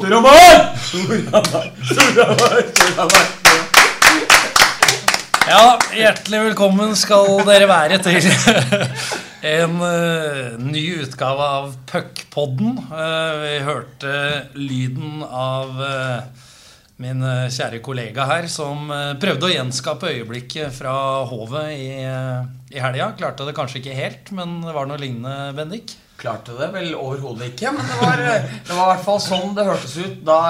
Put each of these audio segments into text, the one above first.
Storhamar! Storhamar! Ja, hjertelig velkommen skal dere være til en uh, ny utgave av Puckpodden. Uh, vi hørte lyden av uh, min kjære kollega her, som prøvde å gjenskape øyeblikket fra Hovet i, i helga. Klarte det kanskje ikke helt, men det var noe lignende, Bendik? Klarte det vel overhodet ikke, men det var, det var i hvert fall sånn det hørtes ut da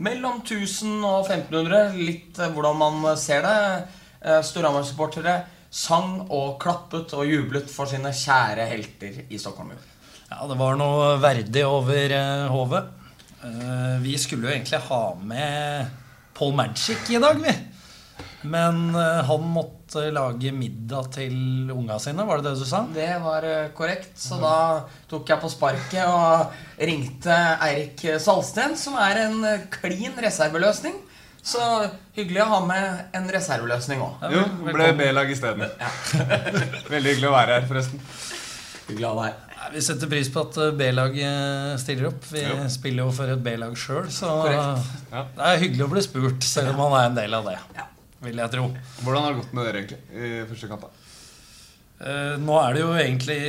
mellom 1000 og 1500, litt eh, hvordan man ser det. Eh, Storhamar-supportere sang og klappet og jublet for sine kjære helter i Stockholm. Ja, det var noe verdig over uh, Hovet. Eh, vi skulle jo egentlig ha med Paul Magic i dag, vi. Men eh, han måtte lage middag til unga sine, var det det du sa? Det var eh, korrekt, så da tok jeg på sparket og ringte Eirik Salsten, som er en eh, klin reserveløsning. Så hyggelig å ha med en reserveløsning òg. Jo, ble B-lag isteden. Veldig hyggelig å være her, forresten. Hyggelig å ha deg her. Vi setter pris på at B-laget stiller opp. Vi Jo. spiller jo for et B-lag sjøl, så Korrekt. Ja. det er hyggelig å bli spurt, selv om man er en del av det. Ja. Vil jeg tro. Hvordan har det gått med dere egentlig i første kamp? da? Eh, nå er det jo egentlig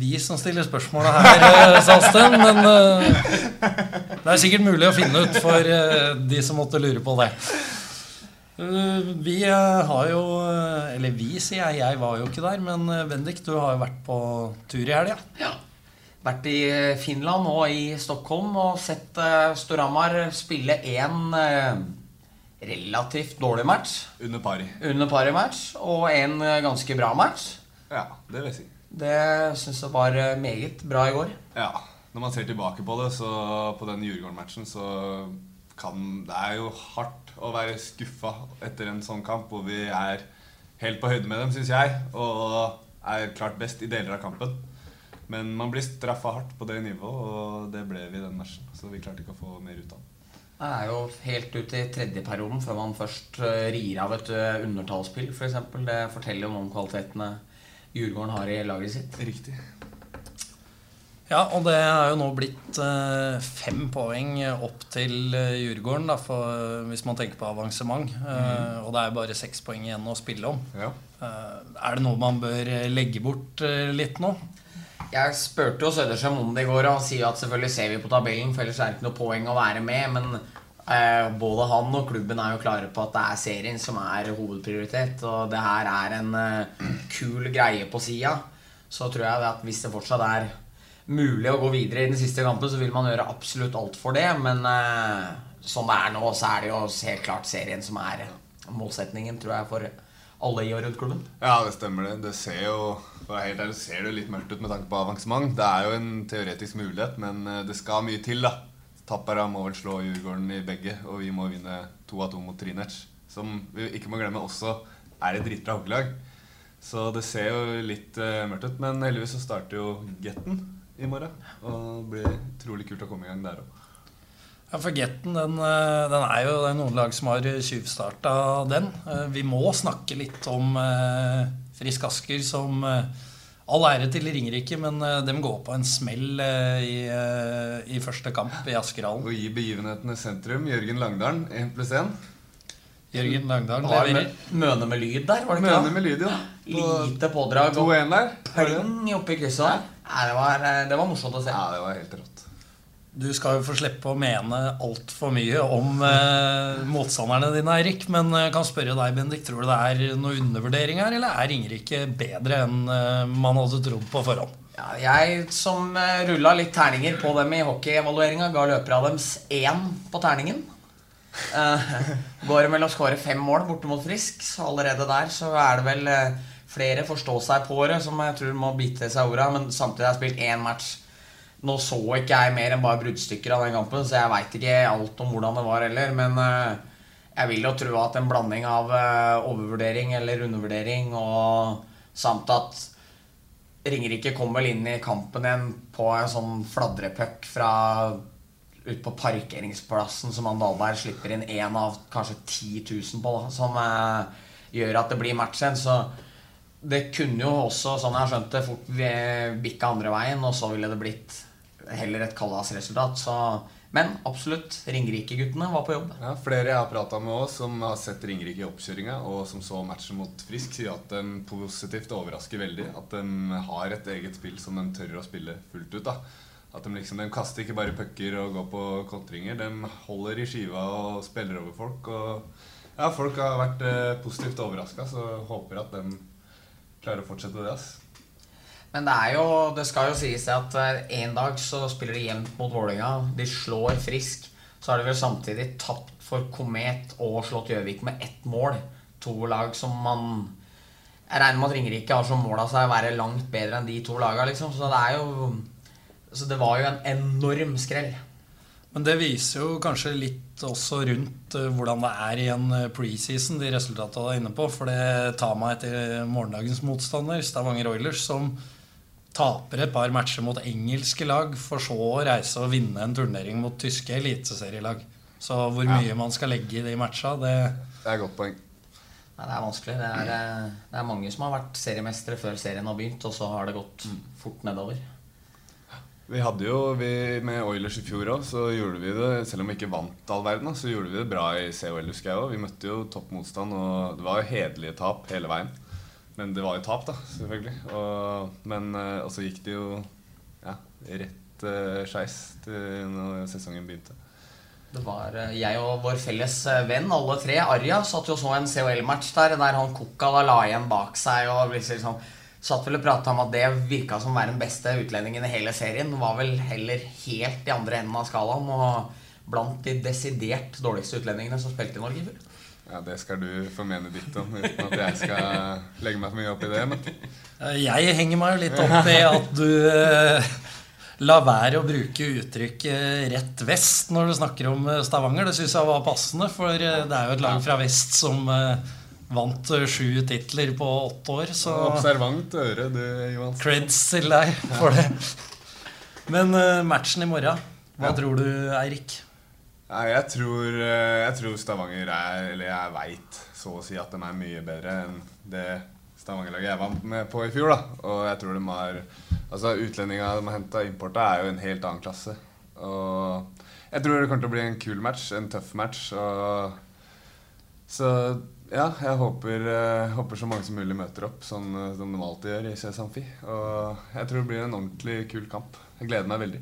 vi som stiller spørsmåla her, uh, Salsten. Men uh, det er sikkert mulig å finne ut for uh, de som måtte lure på det. Eh, vi eh, har jo eh, Eller vi, sier jeg. Jeg var jo ikke der. Men eh, Bendik, du har jo vært på tur i helga. Ja. Vært i eh, Finland og i Stockholm og sett uh, Storhamar spille en eh, relativt dårlig match. Under pari. Under pari-match, og en eh, ganske bra match. Ja, det vil jeg si. Det syns jeg var eh, meget bra i går. Ja, Når man ser tilbake på det, så på den Djurgården-matchen, så kan Det er jo hardt å være skuffa etter en sånn kamp hvor vi er helt på høyde med dem, syns jeg, og er klart best i deler av kampen. Men man blir straffa hardt på det nivået, og det ble vi i den matchen. Så vi klarte ikke å få mer ut av den. Det er jo helt ut i tredje perioden før man først eh, rir av et eh, undertallsspill, f.eks. For eksempel. det forteller jo noe om kvalitetene Djurgården har i laget sitt. Riktig. Ja, og det er jo nå blitt eh, fem poeng opp til Djurgården, da, for, hvis man tenker på avansement. Eh, Og det er bare seks poeng igjen å spille om. Ja. Eh, er det noe man bør legge bort litt nå? Jeg spurte jo Søderstrøm om det i går, og han sier at selvfølgelig ser vi på tabellen, for ellers er det ikke noe poeng å være med. Men eh, både han og klubben er jo klare på at det er serien som er hovedprioritet. Og det her er en eh, kul greie på sida. Så tror jeg at hvis det fortsatt er mulig å gå videre i den siste kampen, så vil man gjøre absolutt alt for det. Men eh, som det er nå, så er det jo helt klart serien som er målsetningen, tror jeg, for alle i og rundt klubben. Ja, det stemmer det. Det ser jo helt ærlig, ser det litt mørkt ut med tanke på avansement. Det er jo en teoretisk mulighet, men eh, det skal mye til, da. Tappara må vel slå Djurgården i begge, og vi må vinne to av to mot Trinec. Som vi ikke må glemme også er et dritbra hockeylag. Så det ser jo litt uh, mørkt ut. Men heldigvis så starter jo Getten i morgen. Og det blir utrolig kult å komme i gang der òg. Ja, for Getten den, eh, den er jo det er noen lag som har tjuvstarta den. Eh, Vi må snakke litt om eh, Frisk Asker som All ære til Ringerike, men de går på en smell i, i første kamp i Askerhallen. Og gi begivenhetene sentrum. Jørgen Langdalen, 1 pluss 1. Jørgen Langdalen leverer. møne med lyd der, var det ikke Møne med lyd, ja. På Lite pådrag 2-1 der. Pling oppi krysset der. Ja, det, var, det var morsomt å se. Ja, det var helt rått. Du skal jo få slippe å mene altfor mye om eh, motstanderne dine, Eirik. Men jeg kan spørre deg, Bendik, tror du det er noe undervurdering her, eller er Ingerike bedre enn eh, man hadde trodd på forhånd? Ja, jeg som eh, rulla litt terninger på dem i hockeyevalueringa, ga løpere av dems én på terningen. Eh, går mellom å skåre fem mål borte mot Frisk, så allerede der så er det vel eh, flere forstå seg på-ere som jeg tror må bite seg orda, men samtidig har jeg spilt én match. Nå så ikke jeg mer enn bare bruddstykker av den kampen, så jeg veit ikke alt om hvordan det var heller. Men eh, jeg vil jo tro at en blanding av eh, overvurdering eller undervurdering og samt at Ringerike kom vel inn i kampen igjen på en sånn fladrepuck fra ut på parkeringsplassen som han Dahlberg slipper inn én av kanskje 10 000 på, da, som eh, gjør at det blir match igjen. Så det kunne jo også, sånn jeg har skjønt det, fort bikka andre veien, og så ville det blitt heller et Kallas-resultat. Så Men absolutt, Ringerike-guttene var på jobb. Ja, Flere jeg har prata med også, som har sett Ringerike i oppkjøringa, og som så matchen mot Frisk, sier at de positivt overrasker veldig. At de har et eget spill som de tør å spille fullt ut. da. At de liksom, de kaster ikke bare pucker og går på kontringer. De holder i skiva og spiller over folk. Og ja, folk har vært eh, positivt overraska, så håper at de klarer å fortsette det. ass. Men det er jo, det skal jo sies at eh, en dag så spiller de jevnt mot Vålerenga. De slår Frisk. Så har de vel samtidig tapt for Komet og slått Gjøvik med ett mål. To lag som man Jeg regner med at Ringerike har som mål av seg å være langt bedre enn de to laga, liksom. Så det er jo Så det var jo en enorm skrell. Men det viser jo kanskje litt også rundt eh, hvordan det er i en eh, preseason, de resultatene du er inne på. For det tar meg etter morgendagens motstander, Stavanger Oilers, som taper et par matcher mot engelske lag, for så å reise og vinne en turnering mot tyske eliteserielag. Så hvor Ja. mye man skal legge i de matcha, det Det er et godt poeng. Nei, det er vanskelig. Det er, eh, det er mange som har vært seriemestere før serien har begynt, og så har det gått fort nedover. Vi hadde jo, vi, Med Oilers i fjor òg, så gjorde vi det Selv om vi ikke vant all verden, så gjorde vi det bra i COL. husker jeg også. Vi møtte jo topp motstand, og det var jo hederlige tap hele veien. Men det var jo tap, da, selvfølgelig. Og, men eh, og så gikk det jo ja, rett uh, skeis når sesongen begynte. Det var eh, jeg og vår felles venn, alle tre, Arja, satt jo så en COL-match der, der han Kokala la igjen bak seg og liksom satt vel og prata om at det virka som å være den beste utlendingen i hele serien. Var vel heller helt i andre enden av skalaen og blant de desidert dårligste utlendingene som spilte i Norge i fjor. Ja, Det skal du få mene ditt om, uten at jeg skal legge meg for mye opp i det. Men Eh, Jeg henger meg jo litt opp i at du eh, lar være å bruke uttrykket 'rett vest' når du snakker om eh, Stavanger. Det syns jeg var passende, for eh, det er jo et lag fra vest som eh, vant eh, sju titler på åtte år. Så observant øre, du, Johan. creds til deg for det. Men eh, matchen i morgen, hva Ja. tror du, Eirik? Nei, jeg tror, eh, jeg tror Stavanger er Eller jeg veit så å si at de er mye bedre enn det Stavanger-laget jeg var med på i fjor. da Og jeg tror de har Altså Utlendinga de har henta importa, er jo en helt annen klasse. Og jeg tror det kommer til å bli en kul match, en tøff match. Og så ja, jeg håper, eh, håper så mange som mulig møter opp, sånn eh, som de alltid gjør i CS Amfi. Og jeg tror det blir en ordentlig kul kamp. Jeg gleder meg veldig.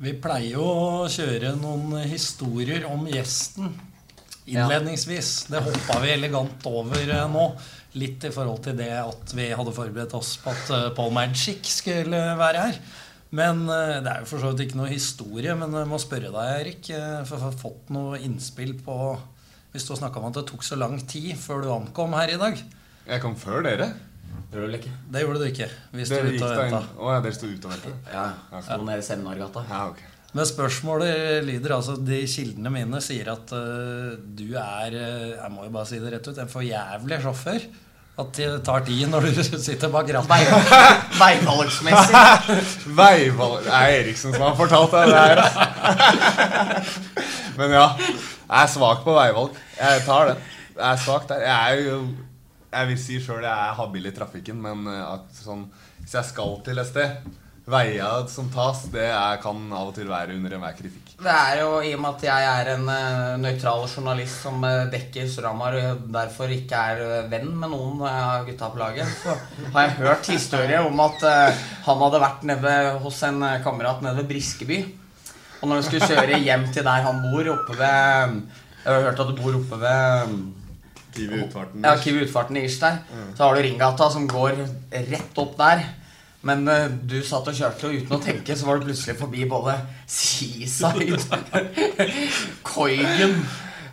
Vi pleier jo å kjøre noen historier om gjesten innledningsvis. Det hoppa vi elegant over eh, nå. Litt i forhold til det at vi hadde forberedt oss på at eh, Paul Magic skulle være her. Men eh, det er jo for så vidt ikke noe historie. Men jeg må spørre deg, Erik, for jeg har fått noe innspill på Hvis du har snakka om at det tok så lang tid før du ankom her i dag. Jeg kom før dere. Gjør du vel ikke? Det gjorde du ikke. hvis du Dere ute gikk og venta. Å ja, dere sto ute og ventet? Ja. Sto nede i Seminargata. Ja, ok. Men spørsmålet lyder altså De kildene mine sier at uh, du er eh, Jeg må jo bare si det rett ut en forjævlig sjåfør. At det tar tid når du sitter bak rattet. Vei- Veivalgsmessig. Veivalg Det er Eriksen som har fortalt deg det her. ass. Men ja. Jeg er svak på veivalg. Jeg tar den. Jeg er svak der. Jeg er jo Jeg vil si sjøl jeg er habil i trafikken, men eh, at sånn, hvis jeg skal til et sted Veia som tas, det er, kan av og til være under enhver kritikk. Det er jo i og med at jeg er en uh, nøytral journalist som uh, dekker Storhamar og derfor ikke er uh, venn med noen av gutta på laget, så har jeg hørt historier om at han hadde vært nede hos en kamerat nede ved Briskeby. Og når han skulle kjøre hjem til der han bor, oppe ved Jeg har hørt at du bor oppe ved Kiwi utfarten. ja, Kiwi Utfarten i Irs der. Så har du Ringgata som går rett opp der. Men uh, du satt og kjørte, og uten å tenke så var du plutselig forbi både Seaside, Koigen,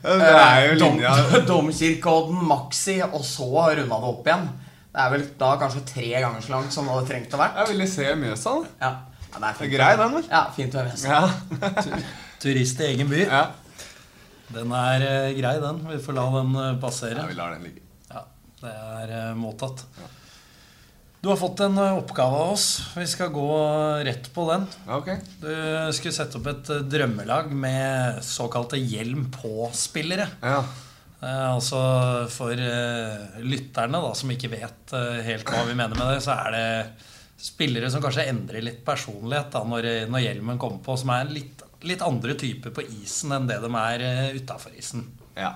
ja, eh, Dom, Domkirkeodden, Maxi, og så runda det opp igjen. Det er vel da kanskje tre ganger så langt som det hadde trengt å være. Jeg ville se Mjøsa. da. Ja, ja det er Det er grei, den? Ja, fint å være Ja. Turist i egen by. ja. Den er eh, grei, den. Vi får la den eh, passere. ja vi lar den ligge. Ja, det er eh, mottatt. Du har fått en oppgave av oss. Vi skal gå rett på den. Ja, ok. Du skulle sette opp et drømmelag med såkalte hjelm på-spillere. Ja. Eh, altså for eh, lytterne da, som ikke vet eh, helt hva vi mener med det, så er det spillere som kanskje endrer litt personlighet da, når, når hjelmen kommer på, som er litt, litt andre typer på isen enn det de er uh, utafor isen. Ja.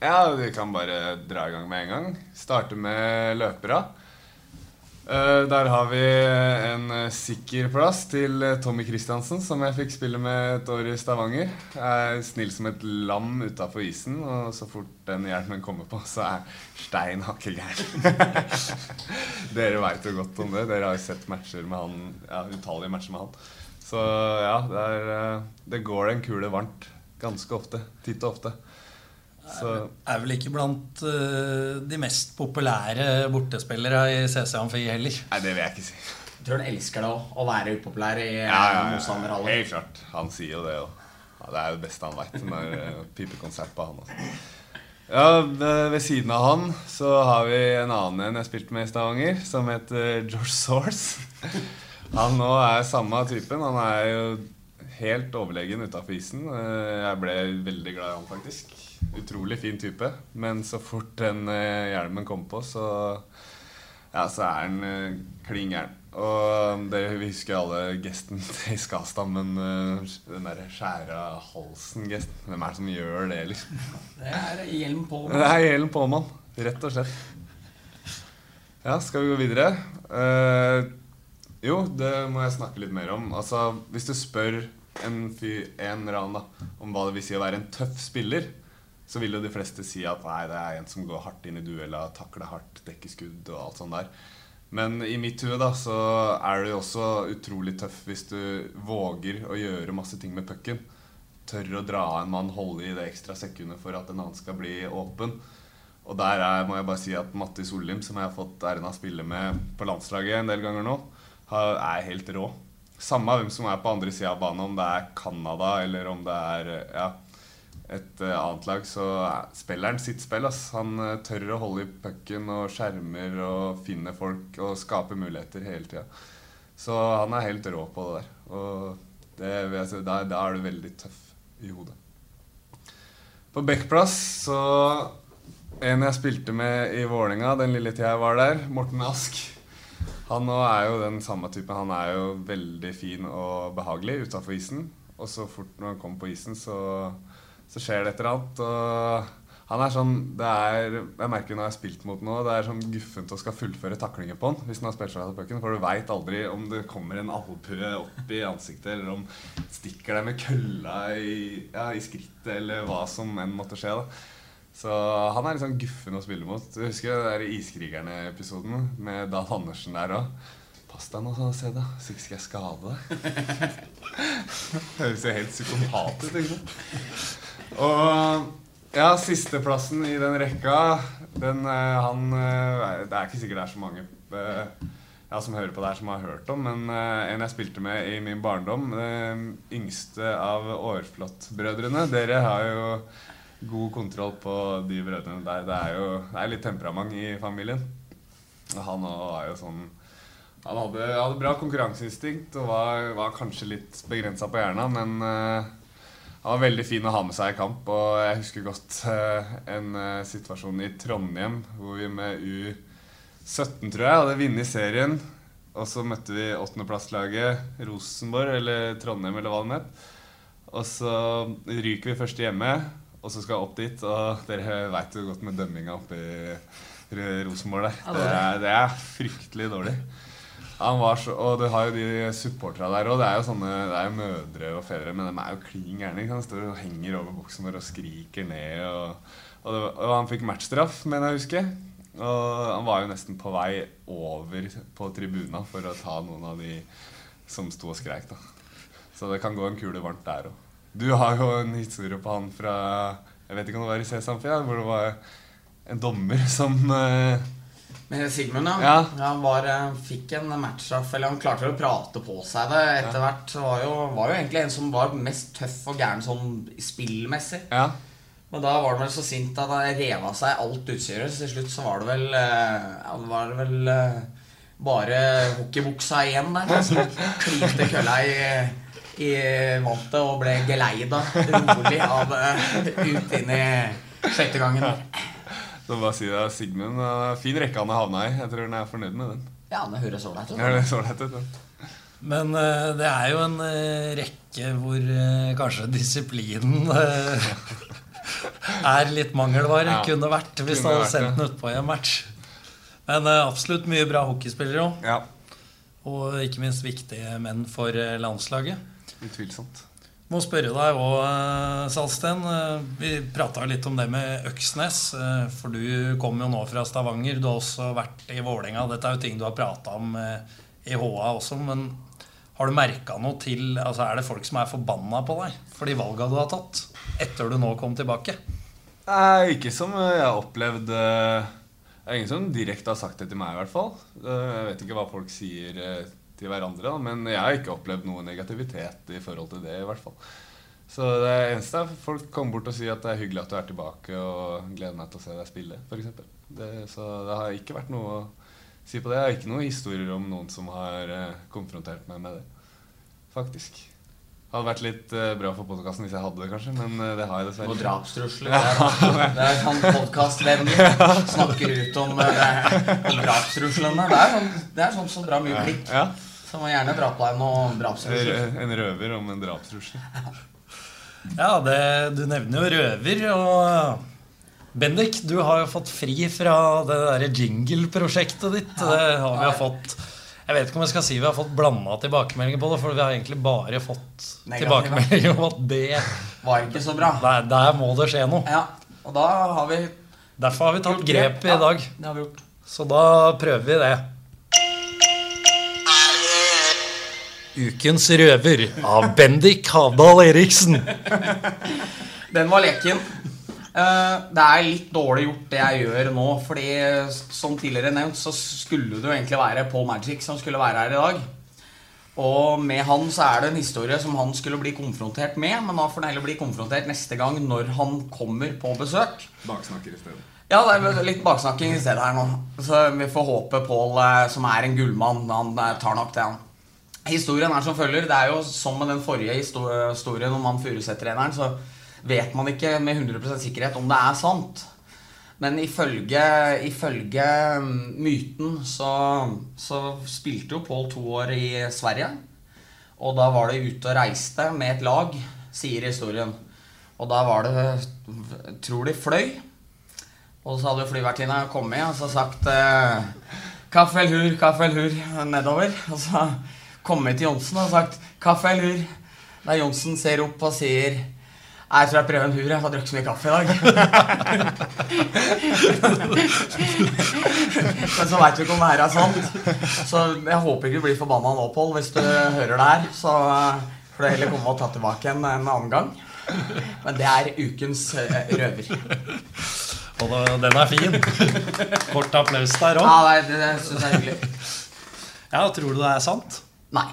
ja, vi kan bare dra i gang med en gang. Starte med løpere. Uh, der har vi en sikker plass til uh, Tommy Christiansen, som jeg fikk spille med et år i Stavanger. Er snill som et lam utafor isen, og så fort den hjelmen kommer på, så er stein hakke gæren. Dere veit jo godt om det. Dere har jo sett matcher med han, ja, utallige matcher med han. Så ja, det, er, det går en kule varmt ganske ofte. Titt og ofte. Så. Er vel ikke blant uh, de mest populære bortespillere i CC Amfi heller. Nei, det vil jeg ikke si. Jeg tror han elsker det å være upopulær i ja, ja, ja, Helt klart. Han sier jo det òg. Ja, det er det beste han veit. Uh, pipekonsert på han også. Ja, ved, ved, siden av han så har vi en annen en jeg spilte med i Stavanger, som heter George Source. Han nå er samme typen. Han er jo helt overlegen utafor isen. Eh, jeg ble veldig glad i han, faktisk utrolig fin type. Men så fort den uh, hjelmen kom på, så, ja, så er den uh, klin gæren. Og det, vi husker alle gesten til Skastammen. men den derre skjæra halsen-gesten. Hvem er det som gjør det, liksom? Det er hjelm på. mann. Det er hjelm på, mann. Rett og slett. Ja, skal vi gå videre? Uh, jo, det må jeg snakke litt mer om. Altså, Hvis du spør en, fyr, en eller annen da, om hva det vil si å være en tøff spiller, så vil jo de fleste si at nei, det er en som går hardt inn i duella, takler hardt, dekker skudd og alt sånt der. Men i mitt hue da, så er jo også utrolig tøff hvis du våger å gjøre masse ting med pucken. Tør å dra en mann, holde i det ekstra sekundet for at en annen skal bli åpen. Og der er, må jeg bare si at Matti Ollim, som jeg har fått æren av å spille med på landslaget en del ganger nå, er helt rå. Samme hvem som er på andre sida av banen, om det er Canada eller om det er ja, et uh, annet lag, så spiller han sitt spill. Ass. Han uh, tør å holde i pucken og skjermer og finner folk og skaper muligheter hele tida. Så han er helt rå på det der. Og det, si, da, da, er du veldig tøff i hodet. På backplass så En jeg spilte med i Vålerenga den lille tida jeg var der, Morten Ask. Han er jo den samme typen. Han er jo veldig fin og behagelig utafor isen. Og så fort når han kommer på isen, så så skjer det et eller annet. Og han er sånn det er, Jeg merker når jeg har spilt mot noe, det er sånn guffent å skal fullføre taklinger på han hvis han har spilt seg av pucken. For du veit aldri om det kommer en albue opp i ansiktet, eller om stikker deg med kølla i, ja, i skrittet, eller hva som enn måtte skje. da så han er litt sånn guffen å spille mot. Du husker det der Iskrigerne-episoden med Dan Andersen der òg? Pass deg nå, se da. Så ikke skal jeg skade deg. Høres jo helt psykopat ut, ikke sant? Og ja, sisteplassen i den rekka den, eh, han, eh, Det er ikke sikkert det er så mange eh, ja, som hører på det her, som har hørt om, men en jeg spilte med i min barndom, yngste av Aarflot-brødrene Dere har jo god kontroll på de brødrene der. Det er jo det er litt temperament i familien. Han var jo sånn Han hadde, hadde bra konkurranseinstinkt og var, var kanskje litt begrensa på hjernen, men han var veldig fin å ha med seg i kamp. Og jeg husker godt uh, en uh, situasjon i Trondheim hvor vi med U17, tror jeg, hadde vunnet serien. Og så møtte vi åttendeplasslaget Rosenborg eller Trondheim eller hva det het. Og så ryker vi først hjemme, og så skal jeg opp dit. Og dere veit jo godt med dømminga oppe i Rosenborg der. Det er, det er fryktelig dårlig. Han var så, og du har jo de supporterne der òg. Det er jo sånne, det er jo mødre og fedre, men de er jo klin gærne. Han står og henger over buksen vår og skriker ned. Og, og, det, og han fikk matchstraff, mener jeg husker. Og han var jo nesten på vei over på tribuna for å ta noen av de som sto og skreik. da. Så det kan gå en kule varmt der òg. Du har jo en historie på han fra Jeg vet ikke om det var i Sesamfia, hvor det var en dommer som uh, men Sigmund, ja. ja. Han var, eh, fikk en matchstraff, eller han klarte å prate på seg det etter hvert. Var, jo, var jo egentlig en som var mest tøff og gæren sånn spillmessig. Ja. Men da var han vel så sint at han rev av seg alt utstyret. Så til slutt så var det vel eh, Ja, det var vel eh, bare hockeybuksa igjen der. Som klinte kølla i, i vantet og ble geleida rolig av ut inn i sjette gangen. Så bare si det, Sigmund, Fin rekke han har havna i. Jeg tror han er fornøyd med den. Ja, det høres ålreit ut. Ja, det så lett ut. ja. Men uh, det er jo en uh, rekke hvor uh, kanskje disiplinen eh, er litt mangelvare. Ja, Kunne vært hvis du hadde vært sendt den utpå i en match. Men eh, absolutt mye bra hockeyspillere òg. Ja, Og ikke minst viktige menn for eh, landslaget. Utvilsomt. Må spørre deg òg, Salsten. Eh, Vi prata litt om det med Øksnes. eh, For du kom jo nå fra Stavanger. Du har også vært i Vålerenga. Dette er jo ting du har prata om eh, i HA også. Men har du merka noe til altså Er det folk som er forbanna på deg for de valga du har tatt? Etter du nå kom tilbake? Nei, ikke som jeg har opplevd eh, Det er ingen som direkte har sagt det til meg, i hvert fall. Eh, Jeg vet ikke hva folk sier eh, til hverandre, da, men jeg har ikke opplevd noe negativitet i forhold til det, i hvert fall. Så det eneste er folk kommer bort og sier at det er hyggelig at du er tilbake, og gleder meg til å se deg spille, f.eks. Så det har ikke vært noe å si på det. Jeg har ikke noen historier om noen som har eh, konfrontert meg med det, faktisk. Hadde vært litt eh, bra for podkasten hvis jeg hadde det, kanskje, men eh, det har jeg dessverre Og drapstrusler. Det er, det er sånn podkastvennlig. Snakker ut om, eh, om drapstruslene. Det er sånn, det er sånn som drar mye blikk. Ja. Så må gjerne dra på deg noen drapstrusler. En røver om en drapstrussel. Ja, det, du nevner jo røver. Og Bendik, du har jo fått fri fra det derre jingle-prosjektet ditt. Det har vi jo fått Jeg vet ikke om jeg skal si vi har fått blanda tilbakemeldinger på det, for vi har egentlig bare fått tilbakemeldinger om at det Var ikke så bra. der, der må det skje noe. Ja, og da har vi Derfor har vi tatt grep i Ja, dag. Det har vi gjort. Så da prøver vi det. Ukens røver av Bendik Havdal Eriksen. Den var leken. Eh, det er litt dårlig gjort det jeg gjør nå, fordi som tidligere nevnt så skulle det jo egentlig være Paul Magic som skulle være her i dag. Og med han så er det en historie som han skulle bli konfrontert med, men da får han heller bli konfrontert neste gang når han kommer på besøk. Baksnakker i stedet. Ja, det er litt baksnakking i stedet her nå. Så vi får håpe Pål, eh, som er en gullmann, han eh, tar nok det, han. Historien er som følger. Det er jo som med den forrige historien om han Furuset-treneren, så vet man ikke med 100% sikkerhet om det er sant. Men ifølge, ifølge mm, myten så, så spilte jo Pål to år i Sverige. Og da var det ute og reiste med et lag, sier historien. Og da var det Tror de fløy. Og så hadde flyvertinna kommet og så sagt eh, Kaffe eller hur, kaffe eller hur nedover. Og så kommet til Johnsen og sagt kaffe eller hur. Da Johnsen ser opp og sier jeg tror jeg prøver en hur. Jeg har drukket så mye kaffe i dag. Men så veit vi ikke om det her er sant. Så jeg håper ikke du blir forbanna nå, Pål, hvis du hører det her. Så eh, får du heller komme og ta tilbake en, en annen gang. Men det er ukens eh, røver. Og da- den er fin. Kort applaus der òg. Ja, det, det syns jeg er hyggelig. Ja, tror du det er sant? Nei.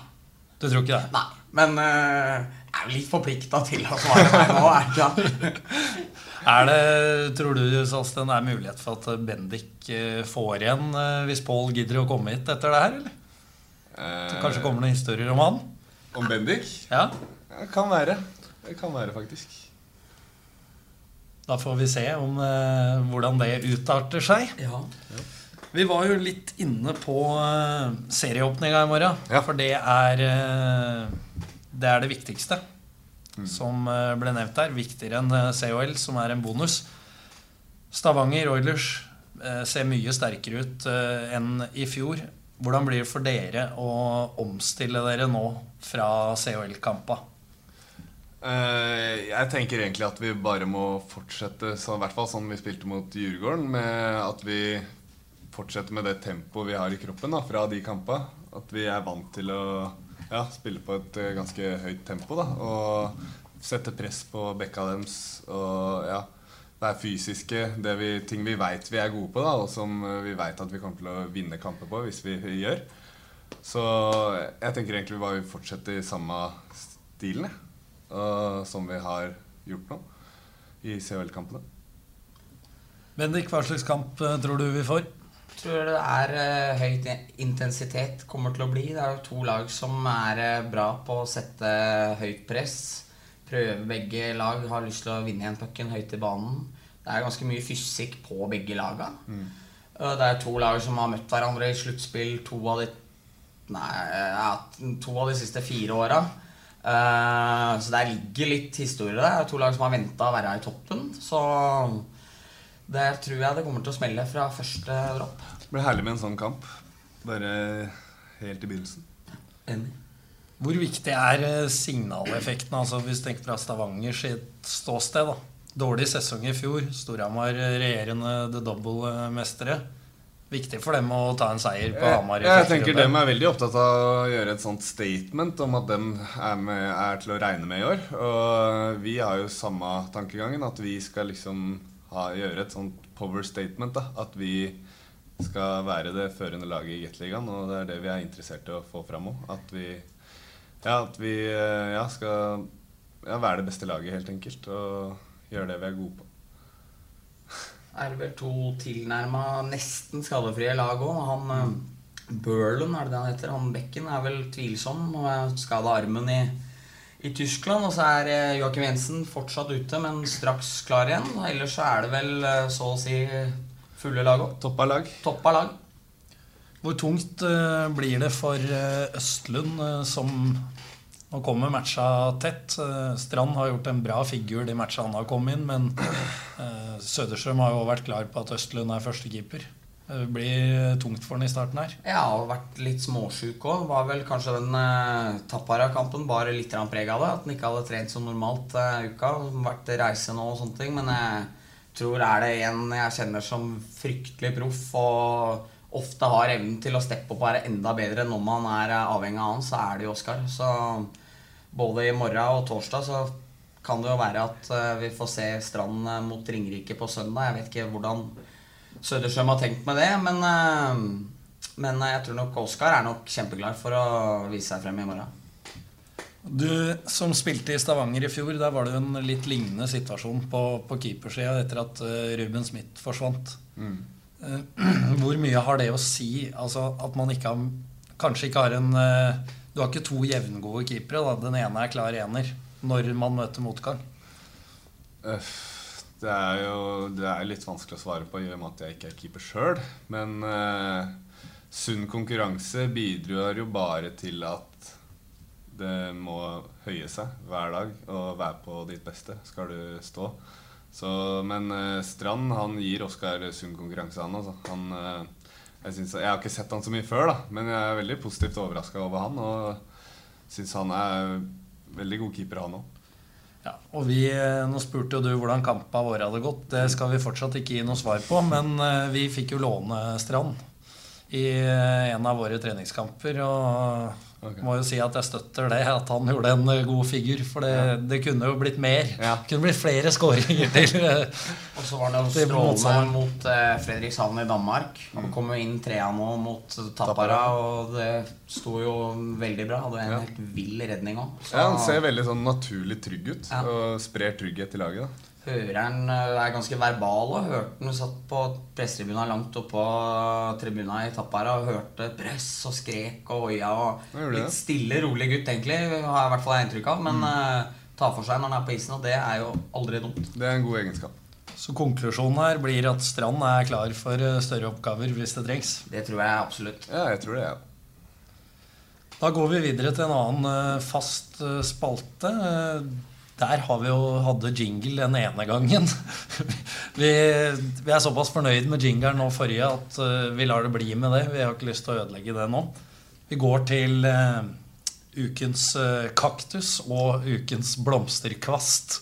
Du tror ikke det? Nei. Men eh, jeg er jo litt forplikta til å svare meg nå, er ikke det? Er det, tror du Salsten, det er mulighet for at Bendik eh, får igjen eh, hvis Pål gidder å komme hit etter det her? eller? Så Kanskje kommer det noen historier om han? Om Bendik? Ja, Det kan være. Det kan være, faktisk. Da får vi se om eh, hvordan det utarter seg. Ja. Ja. Vi var jo litt inne på uh, serieåpninga i morgen. Ja. For det er eh, Det er det viktigste som eh, ble nevnt der. Viktigere enn eh, COL, som er en bonus. Stavanger Oilers eh, ser mye sterkere ut eh, enn i fjor. Hvordan blir det for dere å omstille dere nå fra COL-kampa? Eh, jeg tenker egentlig at vi bare må fortsette, så, i hvert fall sånn vi spilte mot Djurgården, med at vi fortsetter med det tempoet vi har i kroppen da, fra de kampene. At vi er vant til å ja, spille på et eh, ganske høyt tempo. Da, og sette press på bekka deres. Og ja, være fysiske. Det vi, ting vi veit vi er gode på, da, og som eh, vi veit at vi kommer til å vinne kamper på hvis vi gjør. Så jeg tenker egentlig vi bare fortsetter i samme stilen. uh, som vi har gjort nå i CHL-kampene. Bendik, hva slags kamp eh, tror du vi får? Tror det er eh, høyt intensitet kommer til å bli. Det er jo to lag som er eh, bra på å sette høyt press. Prøve begge lag har lyst til å vinne igjen pucken høyt i banen. Det er ganske mye fysikk på begge laga. Eh, Det er to lag som har møtt hverandre i sluttspill to av de Nei, ja, to av de siste fire åra. Eh, Så der ligger litt historie der. Det er to lag som har venta å være i toppen. Så der tror jeg det kommer til å smelle fra første dropp. Det blir herlig med en sånn kamp. Bare helt i begynnelsen. Enig. Hvor viktig er eh, signaleffekten, altså hvis du tenker fra Stavanger sitt ståsted? da? Dårlig sesong i fjor. Storhamar eh, regjerende the double-mestere. Viktig for dem å ta en seier på Hamar. Jeg, jeg tenker dem er veldig opptatt av å gjøre et sånt statement om at dem er, med, er til å regne med i år. Og vi har jo samme tankegangen, at vi skal liksom gjøre et sånt power statement. da, At vi skal være det førende laget i Gateligaen, og det er det vi er interessert i å få fram òg. At vi, ja, at vi eh, ja, skal ja, være det beste laget, helt enkelt. Og gjøre det vi er gode på. er det vel to tilnærma nesten skadefrie lag òg. Han mm. Burlen, er det det han heter? Han Bekken er vel tvilsom og skada armen i, i Tyskland. Og så er eh, Joakim Jensen fortsatt ute, men straks klar igjen. Ellers så er det vel eh, så å si fulle lag òg. Toppa lag. Toppa lag. Hvor tungt eh, blir det for Østlund, som nå kommer matcha tett? Strand har gjort en bra figur de matcha han har kommet inn, men Søderstrøm har jo vært klar på at Østlund er førstekeeper. Det blir tungt for han i starten her. Ja, og vært litt småsjuk òg. Var vel kanskje den eh, Tappara-kampen bare litt preg av det. At han ikke hadde trent som normalt eh, uka. Vært reise nå og sånne ting. Men jeg tror er det en jeg kjenner som fryktelig proff og ofte har evnen til å steppe opp og være enda bedre når man er eh, avhengig av han, så er det jo Oskar. Så både i morgen og torsdag så kan det jo være at eh, vi får se Strand eh, mot Ringerike på søndag. Jeg vet ikke hvordan Søderstrøm har tenkt med det, men, eh, men jeg tror nok Oskar er nok kjempeklar for å vise seg frem i morgen. Du som spilte i Stavanger i fjor, der var det jo en litt lignende situasjon på, på keepersida etter at eh, Ruben Smith forsvant. Mm. Eh, Hvor mye har det å si? Altså at man ikke har Kanskje ikke har en eh, Du har ikke to jevngode keepere. Da. Den ene er klar ener når man møter motgang. Øff, Det er jo det er litt vanskelig å svare på i og med at jeg ikke er keeper sjøl. Men eh, sunn konkurranse bidrar jo bare til at det må høye seg hver dag og være på ditt beste skal du stå. Så, men eh, Strand han gir Oskar sunn konkurranse, han. Altså. han eh, jeg, synes, jeg har ikke sett han så mye før, da, men jeg er veldig positivt overraska over han. Og syns han er veldig god keeper, han òg. Ja, og vi, eh, Nå spurte jo du hvordan kampa vår hadde gått. Det skal vi fortsatt ikke gi noe svar på. Men eh, vi fikk jo låne Strand i eh, en av våre treningskamper. Og okay. må jo si at jeg støtter det, at han gjorde en eh, god figur. For det, det kunne jo blitt mer. Ja. Det kunne blitt flere skåringer til. eh, Og så var det jo strålende mot eh, Fredrikshavn i Danmark. Han kom jo inn trea nå mot Tappara, og det sto jo veldig bra. Hadde en Ja. helt vill redning òg. Ja, Han ser veldig sånn naturlig trygg ut Ja. og sprer trygghet til laget. da Hører han eh, er ganske verbal og hørte den satt på pressetribuna langt oppå tribuna i Tappara og hørte press og skrek og oia og litt stille, rolig gutt egentlig, har jeg i hvert fall inntrykk av. Mm. Men eh, ta for seg når han er på isen, og det er jo aldri dumt. Det er en god egenskap. Så konklusjonen her blir at Strand er klar for eh, større oppgaver hvis det trengs. Det tror jeg absolutt. Ja, jeg tror det, ja. Da går vi videre til en annen fast spalte. Der har vi jo hadde jingle den ene gangen. Vi, vi er såpass fornøyd med jingeren nå forrige at eh, vi lar det bli med det. Vi har ikke lyst til å ødelegge det nå. Vi går til uh, ukens uh, kaktus og ukens blomsterkvast.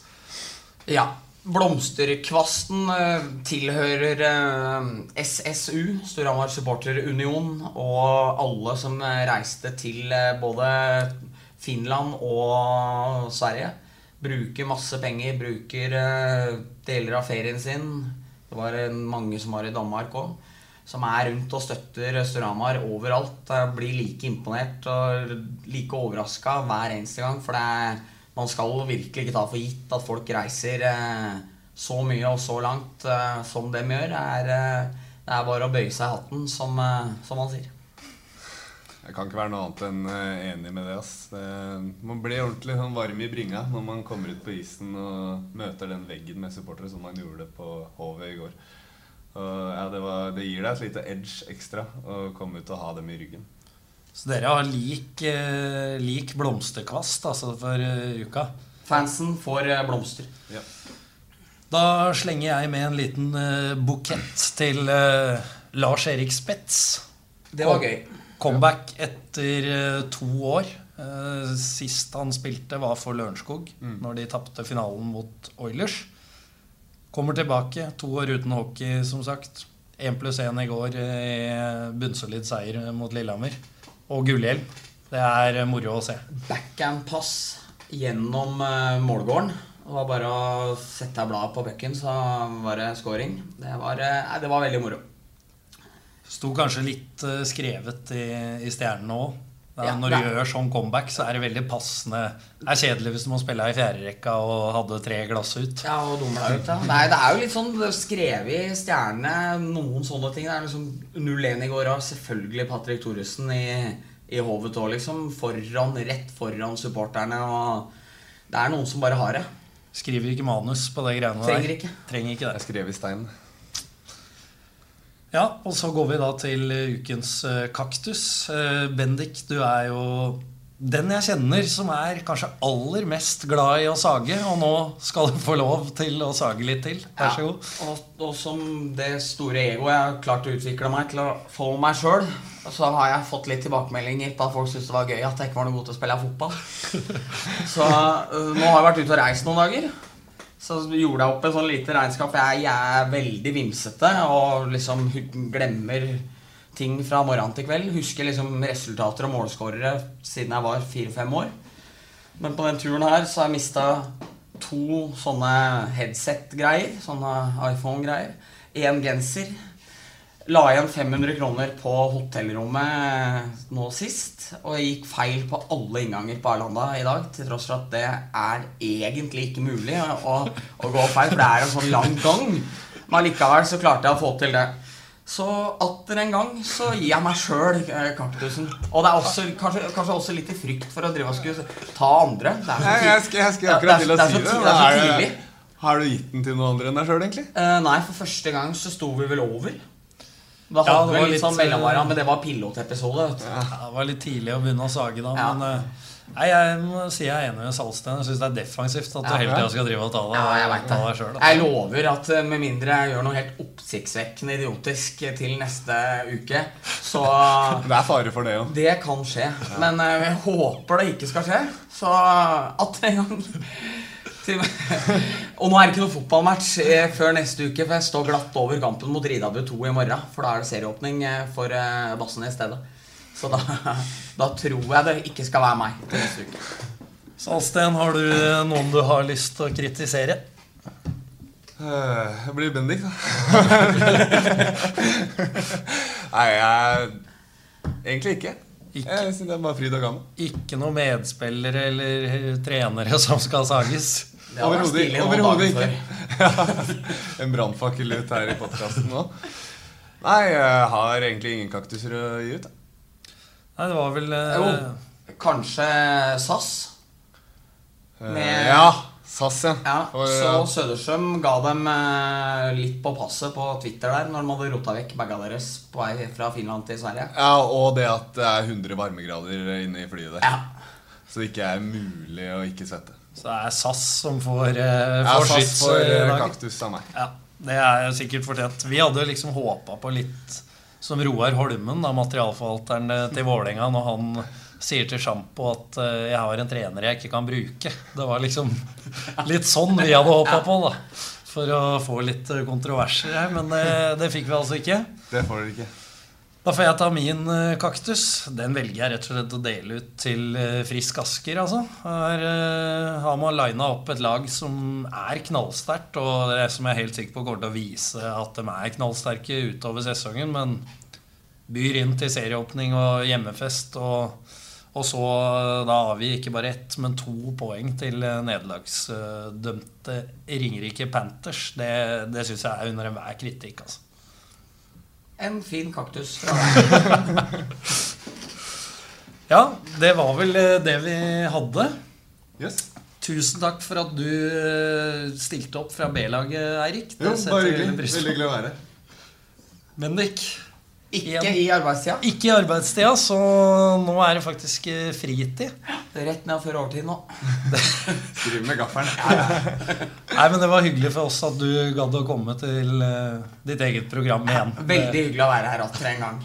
Ja. Blomsterkvasten uh, tilhører SSU, Storhamar Supporterunion, og alle som reiste til både Finland og Sverige. Bruker masse penger, bruker eh, deler av ferien sin. Det var eh, mange som var i Danmark òg. Som er rundt og støtter Storhamar overalt. Jeg blir like imponert og like overraska hver eneste gang. For er, man skal virkelig ikke ta for gitt at folk reiser eh, så mye og så langt som dem gjør. Det er, det er bare å bøye seg i hatten, som, som man sier. Jeg kan ikke være noe annet enn eh, enig med det. ass. det man blir ordentlig sånn varm i bringa når man kommer ut på isen og møter den veggen med supportere som man gjorde på HV i går. Og ja, det, var, det gir deg et lite edge ekstra å komme ut og ha dem i ryggen. Så dere har lik, eh, lik blomsterkvast altså for eh, uka. Fansen får blomster. Ja. Da slenger jeg med en liten bukett til Lars Erik Spets. Det var gøy. Comeback etter eh, to år. Eh, Sist han spilte, var for Lørenskog, når de tapte finalen mot Oilers. Kommer tilbake, to år uten hockey, som sagt. Én pluss én i går i bunnsolid seier mot Lillehammer. Og gullhjelm. Det er eh, moro å se. Backhand-pass gjennom eh, målgården. Det var bare å sette av bladet på pucken, så var det scoring. Det var, eh, nei, det var veldig moro. Sto kanskje litt eh, skrevet i, i stjernene òg. Ja, når du gjør sånn comeback, så er det veldig passende. Det er kjedelig hvis du må spille i fjerderekka og hadde tre glass ut. Ja, og dumme ut, ja. Nei, det er jo litt sånn skrevet i stjernene, noen sånne ting. Det er liksom 0-1 i går, og selvfølgelig Patrick Thoresen i, i hovet òg, liksom. Foran, rett foran supporterne. Og det er noen som bare har det. Skriver ikke manus på det greiene der. Trenger ikke. Trenger ikke Jeg det. skrev i stein. Ja, og så går vi da til eh, ukens eh, kaktus. Eh, Bendik, du er jo den jeg kjenner som er kanskje aller mest glad i å sage. Og nå skal du få lov til å sage litt til. Vær så god. Ja, og, og som det store egoet jeg har klart å utvikle meg til å få meg sjøl, så har jeg fått litt tilbakemeldinger på at folk syntes det var gøy at jeg ikke var noe god til å spille fotball. Så nå har jeg vært ute og reist noen dager. Så gjorde jeg opp et sånn lite regnskap. Jeg, jeg er veldig vimsete og liksom glemmer ting fra morgen til kveld. Husker liksom resultater og målskårere siden jeg var fire-fem år. Men på den turen her så har jeg mista to sånne headset-greier. Sånne iPhone-greier. Én genser. La igjen 500 kroner på hotellrommet nå sist. Og jeg gikk feil på alle innganger på Arlanda i dag. Til tross for at det er egentlig ikke mulig å, å gå feil, for det er en sånn lang gang. Men allikevel så klarte jeg å få til det. Så atter en gang så gir jeg meg sjøl kaktusen. Og det er også, kanskje, kanskje også litt i frykt for å drive og skulle ta andre. Det er så tidlig. jeg skal, jeg skal akkurat til å si det. det er så tidlig. Har du gitt den til noen andre enn deg sjøl, egentlig? Uh, nei, for første gang så sto vi vel over. Da Ja, hadde det var litt litt, sånn mellomvara, eh, men det var pilotepisode. Ja, det var litt tidlig å begynne å sage da, Ja. men eh, Nei, jeg må si jeg er enig med Salsten. Jeg syns det er defensivt at du Ja. hele tida skal drive og ta deg Ja, jeg vet det. deg sjøl. Jeg lover at eh, med mindre jeg gjør noe helt oppsiktsvekkende idiotisk til neste uke, så Det er fare for det òg. Det kan skje. Men eh, jeg håper det ikke skal skje. Så at en gang Og nå er det ikke noe fotballmatch eh, før neste uke, for jeg står glatt over kampen mot Ridabu 2 i morgen. For da er det serieåpning eh, for eh, Bassene i stedet. Så da, da tror jeg det ikke skal være meg til neste uke. Salsten, har du noen du har lyst til å kritisere? Jeg blir Bendik, da. Nei, jeg Egentlig ikke. Ikke. Jeg synes det er bare fryd og gammen. Ikke noen medspillere eller trenere som skal sages? Overhodet ikke. En brannfakkel ut her i podkasten nå. Nei, jeg har egentlig ingen kaktuser å gi ut. Nei, det var vel eh, Jo, kanskje SAS. Eh, Med- Ja, SAS, ja. Ja, For, så ja. Søderstrøm ga dem eh, litt på passet på Twitter der når de hadde rota vekk baga deres på vei fra Finland til Sverige. ja, Og det at det er 100 varmegrader inne i flyet der. Ja. Så det ikke er mulig å ikke svette. Så det er SAS som får, eh, får ja, skyts for eh, kaktus av meg. Ja, det er jo sikkert fortjent. Vi hadde jo liksom håpa på litt som Roar Holmen, da, materialforvalteren eh, til Vålerenga, når han sier til Sjampo at uh, 'jeg har en trener jeg ikke kan bruke'. Det var liksom litt sånn vi hadde håpa på, da. For å få litt eh, kontroverser her. Men det, det fikk vi altså ikke. Det får dere ikke. Da får jeg ta min eh, kaktus. Den velger jeg rett og slett å dele ut til eh, Frisk Asker, altså. Her eh, har man lina opp et lag som er knallsterkt, og det er som jeg er helt sikker på kommer til å vise at de er knallsterke utover sesongen, men byr inn til serieåpning og hjemmefest, og, og så da avgi ikke bare ett, men to poeng til nederlagsdømte Ringerike Panthers. Det, det syns jeg er under enhver kritikk, altså. En fin kaktus fra deg. Ja, det var vel eh, det vi hadde. Yes. Tusen takk for at du eh, stilte opp fra B-laget, Eirik. Det Jo, setter bare vi hyggelig. veldig pris på. Veldig hyggelig å være her. Bendik. Ikke i arbeidstida. Ikke i arbeidstida, så nå er det faktisk fritid. Det er Rett ned før overtid nå. Skriv med gaffelen. Nei, men Det var hyggelig for oss at du gadd å komme til eh, ditt eget program igjen. Veldig hyggelig å være her atter en gang.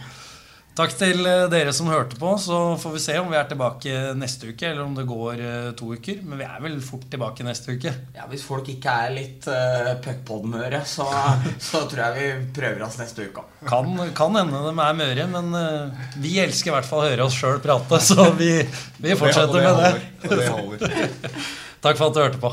Takk til eh, dere som hørte på. Så får vi se om vi er tilbake neste uke, eller om det går eh, to uker. Men vi er vel fort tilbake neste uke. Ja, Hvis folk ikke er litt uh, puckpod-møre, så, så tror jeg vi prøver oss neste uke. Kan, kan hende de er møre, men uh, vi elsker i hvert fall å høre oss sjøl prate, så vi, vi fortsetter med det. Takk for at du hørte på.